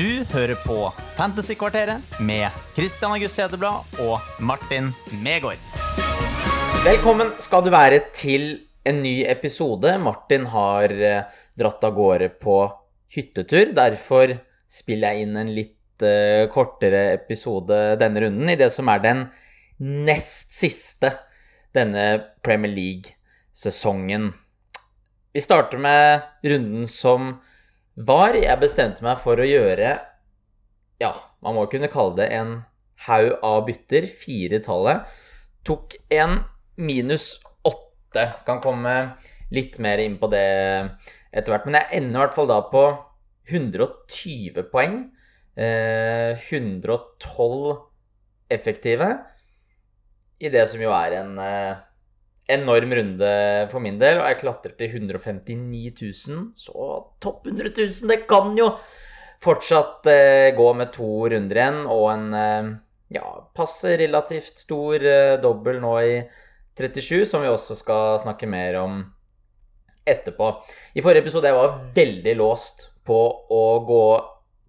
Du hører på Fantasykvarteret med Christian August Hedeblad og Martin Megård. Velkommen skal du være til en ny episode. Martin har eh, dratt av gårde på hyttetur. Derfor spiller jeg inn en litt uh, kortere episode denne runden, i det som er den nest siste denne Premier League-sesongen. Vi starter med runden som var. Jeg bestemte meg for å gjøre Ja, man må kunne kalle det en haug av bytter. Fire-tallet. Tok en minus åtte. Kan komme litt mer inn på det etter hvert. Men jeg ender i hvert fall da på 120 poeng. Eh, 112 effektive. I det som jo er en eh, enorm runde for min del, og jeg klatrer til 159 000. Så topp 100 000, det kan jo fortsatt eh, gå med to runder igjen, og en eh, ja, passe relativt stor eh, dobbel nå i 37, som vi også skal snakke mer om etterpå. I forrige episode jeg var veldig låst på å gå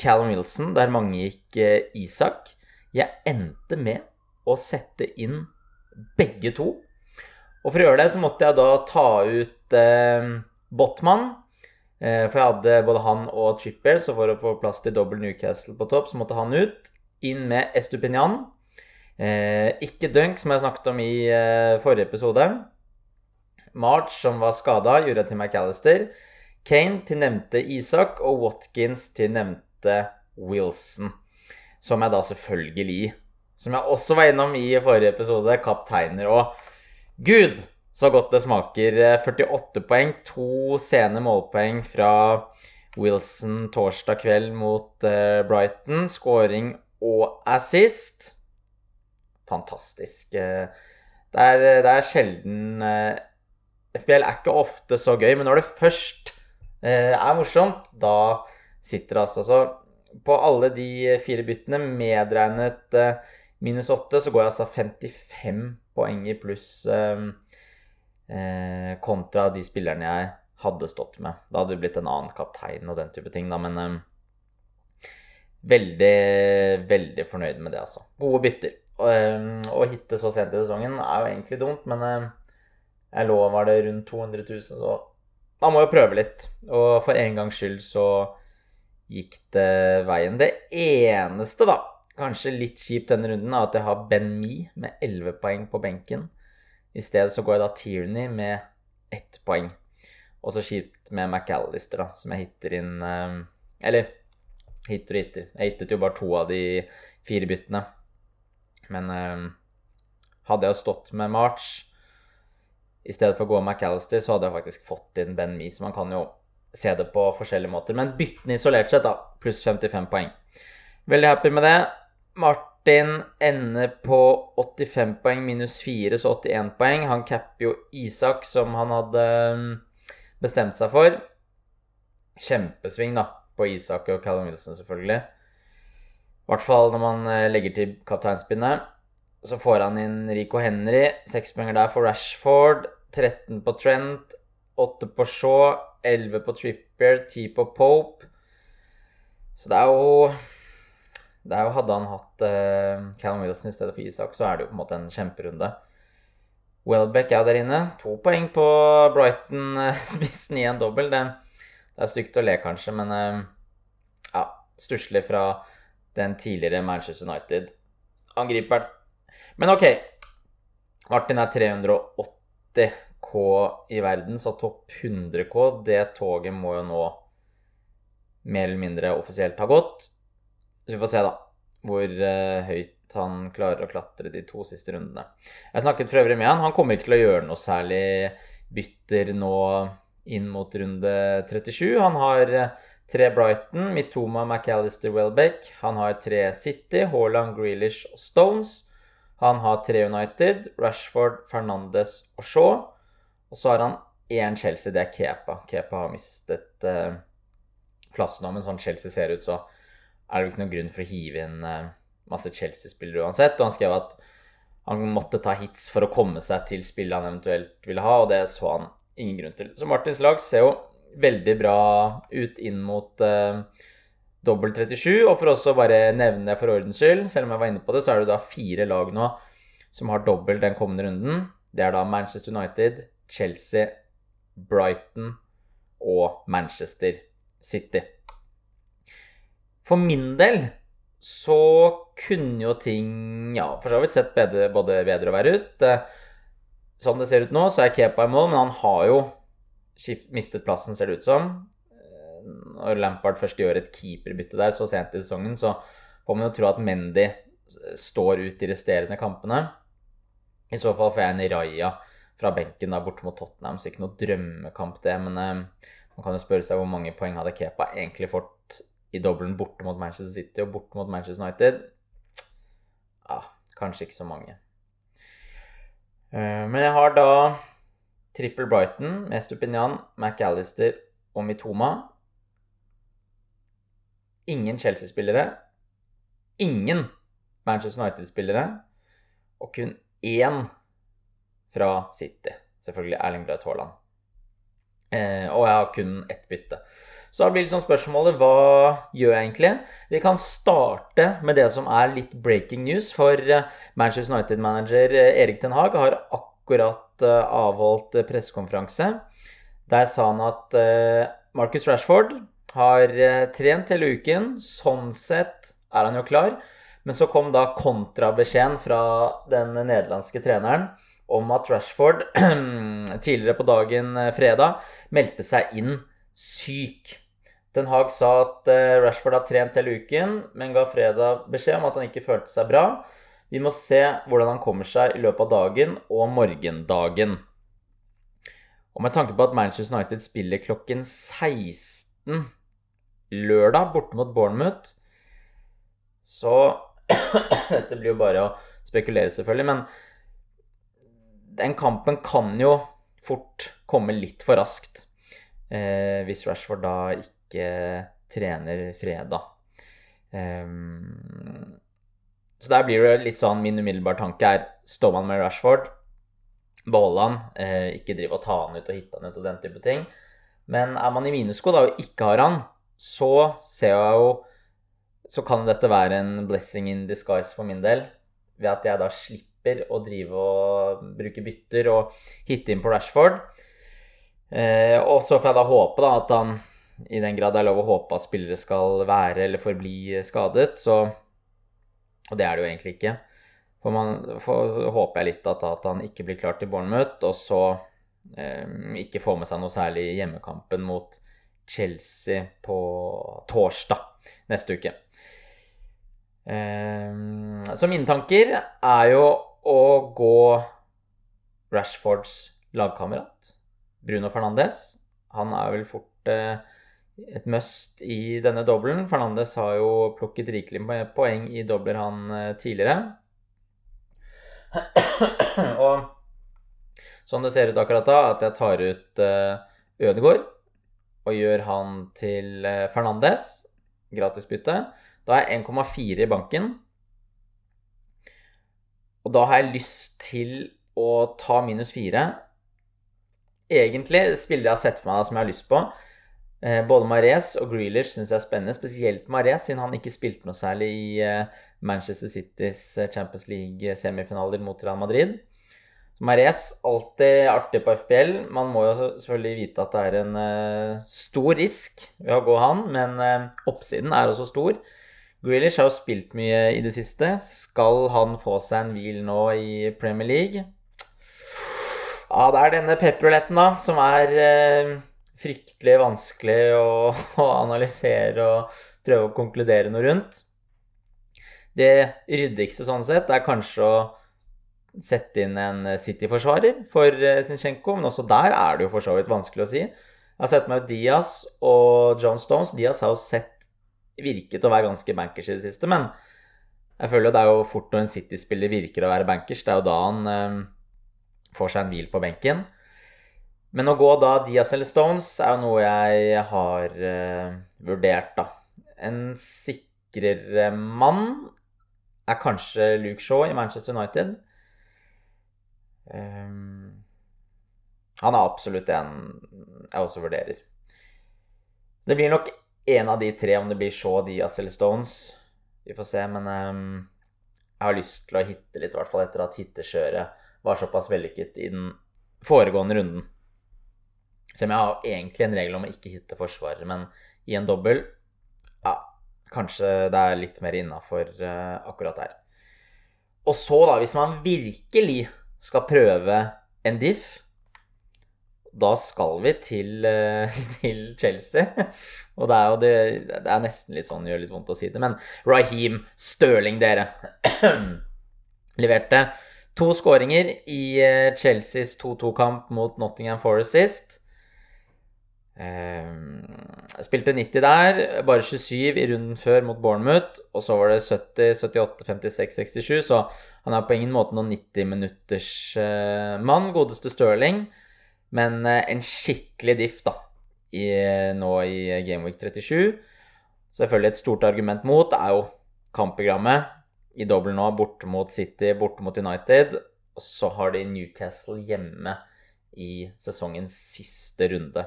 Callum Wilson, der mange gikk eh, Isak. Jeg endte med å sette inn begge to og for å gjøre det så måtte jeg da ta ut eh, Botman. Eh, for jeg hadde både han og Tripper, så for å få plass til dobbel Newcastle på topp, så måtte han ut. Inn med Estupinian. Eh, ikke Dunk, som jeg snakket om i eh, forrige episode. March, som var skada, gjorde jeg til McAllister. Kane til nevnte Isak, og Watkins til nevnte Wilson. Som jeg da selvfølgelig, som jeg også var innom i forrige episode, kapteiner. Og Gud, så godt det smaker. 48 poeng, to sene målpoeng fra Wilson torsdag kveld mot uh, Brighton. Skåring og assist. Fantastisk. Uh, det, er, det er, sjelden uh, FBL er ikke ofte så gøy, men når det først er morsomt, da sitter det altså så På alle de fire byttene, medregnet minus 8, så går jeg altså 55 poeng i pluss eh, eh, kontra de spillerne jeg hadde stått med. Da hadde det blitt en annen kaptein og den type ting, da, men eh, veldig, veldig fornøyd med det, altså. Gode bytter. Og, eh, å hitte så sent i sesongen er jo egentlig dumt, men eh, jeg lå var det rundt 200 000, så man må jo prøve litt. Og for en gangs skyld så gikk det veien. Det eneste, da, Kanskje litt kjipt denne runden at jeg har Ben Me med 11 poeng på benken. I stedet så går jeg da Tierney med ett poeng. Og så kjipt med McAllister, da, som jeg hitter inn eh, Eller hitter og hitter. Jeg hittet jo bare to av de fire byttene. Men eh, hadde jeg stått med March i stedet for å gå McAllister, så hadde jeg faktisk fått inn Ben Me, så man kan jo se det på forskjellige måter. Men byttene isolert sett, da, pluss 55 poeng. Veldig happy med det. Martin ender på 85 poeng, minus 4, så 81 poeng. Han capper jo Isak, som han hadde um, bestemt seg for. Kjempesving, da, på Isak og Callum Wilson, selvfølgelig. I hvert fall når man eh, legger til kapteinspinnet. Så får han inn Rico Henry. Seks poenger der for Rashford. 13 på Trent. 8 på Shaw. 11 på Trippier. 10 på Pope. Så det er jo det er jo, Hadde han hatt uh, Callum Wilson i stedet for Isak, så er det jo på en måte en kjemperunde. Welbeck er der inne. To poeng på Brighton-spissen i en dobbel. Det, det, er stygt å le, kanskje, men uh, ja Stusslig fra den tidligere Manchester United-angriperen. Men ok. Martin er 380 K i verden, så topp 100 K, det toget må jo nå mer eller mindre offisielt ha gått. Så vi får se, da, hvor uh, høyt han klarer å klatre de to siste rundene. Jeg snakket for øvrig med han. Han kommer ikke til å gjøre noe særlig bytter nå inn mot runde 37. Han har uh, tre Brighton, Mitoma, McAllister, Welbeck. Han har tre City, Haaland, Grealish og Stones. Han har tre United, Rashford, Fernandes og Shaw. Og så har han én Chelsea, det er Kepa. Kepa har mistet eh, plassen nå, men sånn Chelsea ser ut, så er det ikke noen grunn for å hive inn eh, masse Chelsea-spillere uansett. Og han skrev at han måtte ta hits for å komme seg til spillet han eventuelt ville ha, og det så han ingen grunn til. Så Martins lag ser jo veldig bra ut inn mot uh, dobbel 37. Og for også bare nevne det for ordens skyld, selv om jeg var inne på det, så er det da fire lag nå som har dobbel den kommende runden. Det er da Manchester United, Chelsea, Brighton og Manchester City. For min del så kunne jo ting ja, for så vidt sett bedre, både bedre og verre ut. Sånn det ser ut nå, så er Kepa i mål, men han har jo mistet plassen, ser det ut som. Når Lampard først gjør et keeperbytte der så sent i sesongen, så får man jo tro at Mendy står ut de resterende kampene. I så fall får jeg en Raja fra benken da borte mot Tottenham, så ikke noe drømmekamp, det. Men eh, man kan jo spørre seg hvor mange poeng hadde Kepa egentlig fått i dobbelen borte mot Manchester City og borte mot Manchester United? Ja, kanskje ikke så mange. Eh, men jeg har da trippel Brighton med Stupinian, McAllister og Mitoma. Ingen Chelsea-spillere. Ingen Manchester United-spillere. Og kun én fra City. Selvfølgelig Erling Braut Haaland. Eh, og jeg har kun ett bytte. Så da blir liksom spørsmålet hva gjør jeg egentlig? Vi kan starte med det som er litt breaking news. For eh, Manchester United-manager eh, Erik Ten Hag har akkurat eh, avholdt pressekonferanse. Der sa han at Marcus Rashford har trent hele uken. Sånn sett er han jo klar. Men så kom da kontrabeskjeden fra den nederlandske treneren om at Rashford tidligere på dagen fredag meldte seg inn syk. Den Haag sa at eh, Rashford har trent hele uken, men ga fredag beskjed om at han ikke følte seg bra. Vi må se hvordan han kommer seg i løpet av dagen og morgendagen. Og med tanke på at Manchester United spiller klokken 16 lørdag borte mot Bournemouth, så Dette blir jo bare å spekulere, selvfølgelig, men den kampen kan jo fort komme litt for raskt. Eh, hvis Rashford da ikke trener fredag. Um, så der blir det litt sånn Min umiddelbare tanke er står man med Rashford, beholde han, eh, ikke drive og ta han ut og hitte han ut og den type ting. Men er man i mine da og ikke har han, så ser jeg jo Så kan dette være en blessing in disguise for min del, ved at jeg da slipper å drive og bruke bytter og hitte inn på Rashford. Eh, og så får jeg da håpe da at han i den grad det er lov å håpe at spillere skal være eller forbli skadet, så Og det er det jo egentlig ikke. For man for, håper jeg litt at, at, han ikke blir klar til Bournemouth, og så eh, ikke får med seg noe særlig i hjemmekampen mot Chelsea på torsdag neste uke. Eh, så mine tanker er jo å gå Rashfords lagkamerat, Bruno Fernandes. Han er vel fort eh, et must i denne dobbelen. Fernandes har jo plukket rikelig med poeng i dobler, han eh, tidligere. Og sånn det ser ut akkurat da, at jeg tar ut eh, Ødegaard og gjør han til eh, Fernandes. Gratisbytte. Da er jeg 1,4 i banken. Og da har jeg lyst til å ta minus fire. Egentlig spillere jeg har sett for meg som jeg har lyst på. Eh, både Mares og Grealish syns jeg er spennende, spesielt Mares, siden han ikke spilte noe særlig i eh, Manchester Citys eh, Champions League-semifinaler mot Real Madrid. Mares, alltid artig på FPL. Man må jo selvfølgelig vite at det er en stor risk ved å gå han, men oppsiden er også stor. Grealish har jo spilt mye i det siste. Skal han få seg en hvil nå i Premier League? Ja, det er denne pepperuletten, da, som er eh, fryktelig vanskelig å, å, analysere og prøve å konkludere noe rundt. Det ryddigste sånn sett er kanskje å sette inn en City-forsvarer for eh, Zinchenko, men også der er det jo for så vidt vanskelig å si. Jeg har sett meg ut Diaz og John Stones. Diaz har jo sett virket å være ganske bankers i det siste, men jeg føler det er jo fort når en City-spiller virker å være bankers, det er jo da han eh, får seg en hvil på benken. Men å gå da Diaz eller Stones er jo noe jeg har eh, vurdert, da. En sikrere mann er kanskje Luke Shaw i Manchester United. Um, han er absolutt en jeg også vurderer. Det blir nok en av de tre, om det blir Shaw, Diaz eller Stones. Vi får se, men um, jeg har lyst til å hitte litt, i hvert fall etter at hittekjøret var såpass vellykket i den foregående runden. Selv om jeg har egentlig en regel om å ikke hitte forsvarere, men i en dobbel Ja, kanskje det er litt mer innafor uh, akkurat der. Og så, da, hvis man virkelig skal prøve en diff, da skal vi til, uh, til Chelsea. Og det er jo det, det er nesten litt sånn, det gjør litt vondt å si det, men Raheem Stirling, dere, leverte to skåringer i eh, Chelseas 2-2-kamp mot Nottingham Forest sist. Eh, spilte 90 der, bare 27 i runden før mot Bournemouth. Og så var det 70, 78, 56, 67, så han er på ingen måte noen 90-minutters eh, mann, godeste Stirling. Men eh, en skikkelig diff, da, i, nå i Gameweek 37. Selvfølgelig et stort argument mot er jo kampprogrammet. I dobbel nå, borte mot City, borte mot United. Og så har de Newcastle hjemme i sesongens siste runde.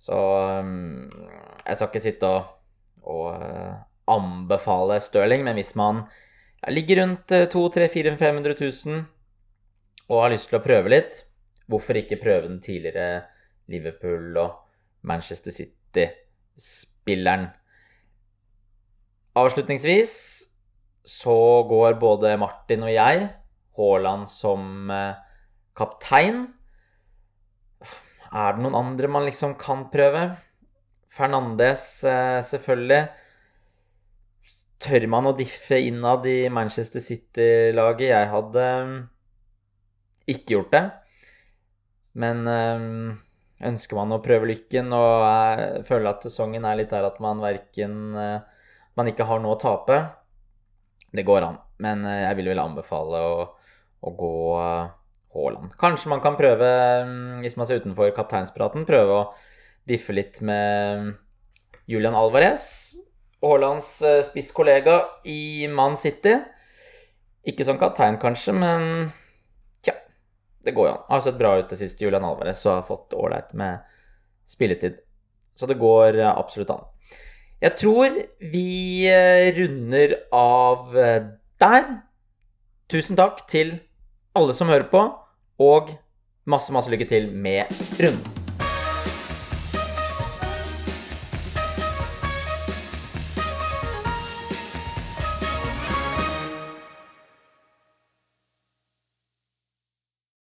Så um, jeg skal ikke sitte og, og uh, anbefale Stirling, men hvis man ligger rundt 200 000-500 000 og har lyst til å prøve litt, hvorfor ikke prøve den tidligere Liverpool og Manchester City-spilleren? Avslutningsvis så går både Martin og jeg Haaland som uh, kaptein. Er det noen andre man liksom kan prøve? Fernandes, eh, selvfølgelig. Tør man å diffe innad i Manchester City-laget? Jeg hadde mm, ikke gjort det. Men mm, ønsker man å prøve lykken og jeg føler at sesongen er litt der at man verken eh, Man ikke har noe å tape. Det går an. Men eh, jeg vil vel anbefale å, å gå Haaland. Kanskje man kan prøve, mm, hvis man ser utenfor kapteinspraten, prøve å diffe litt med Julian Alvarez. Haalands eh, spisskollega i Man City. Ikke som kaptein, kanskje, men det går jo an. Har sett bra ut det siste, Julian Alvarez, og har fått ålreit med spilletid. Så det går eh, absolutt an. Jeg tror vi eh, runder av der. Tusen takk til alle som hører på og masse, masse lykke til med runden.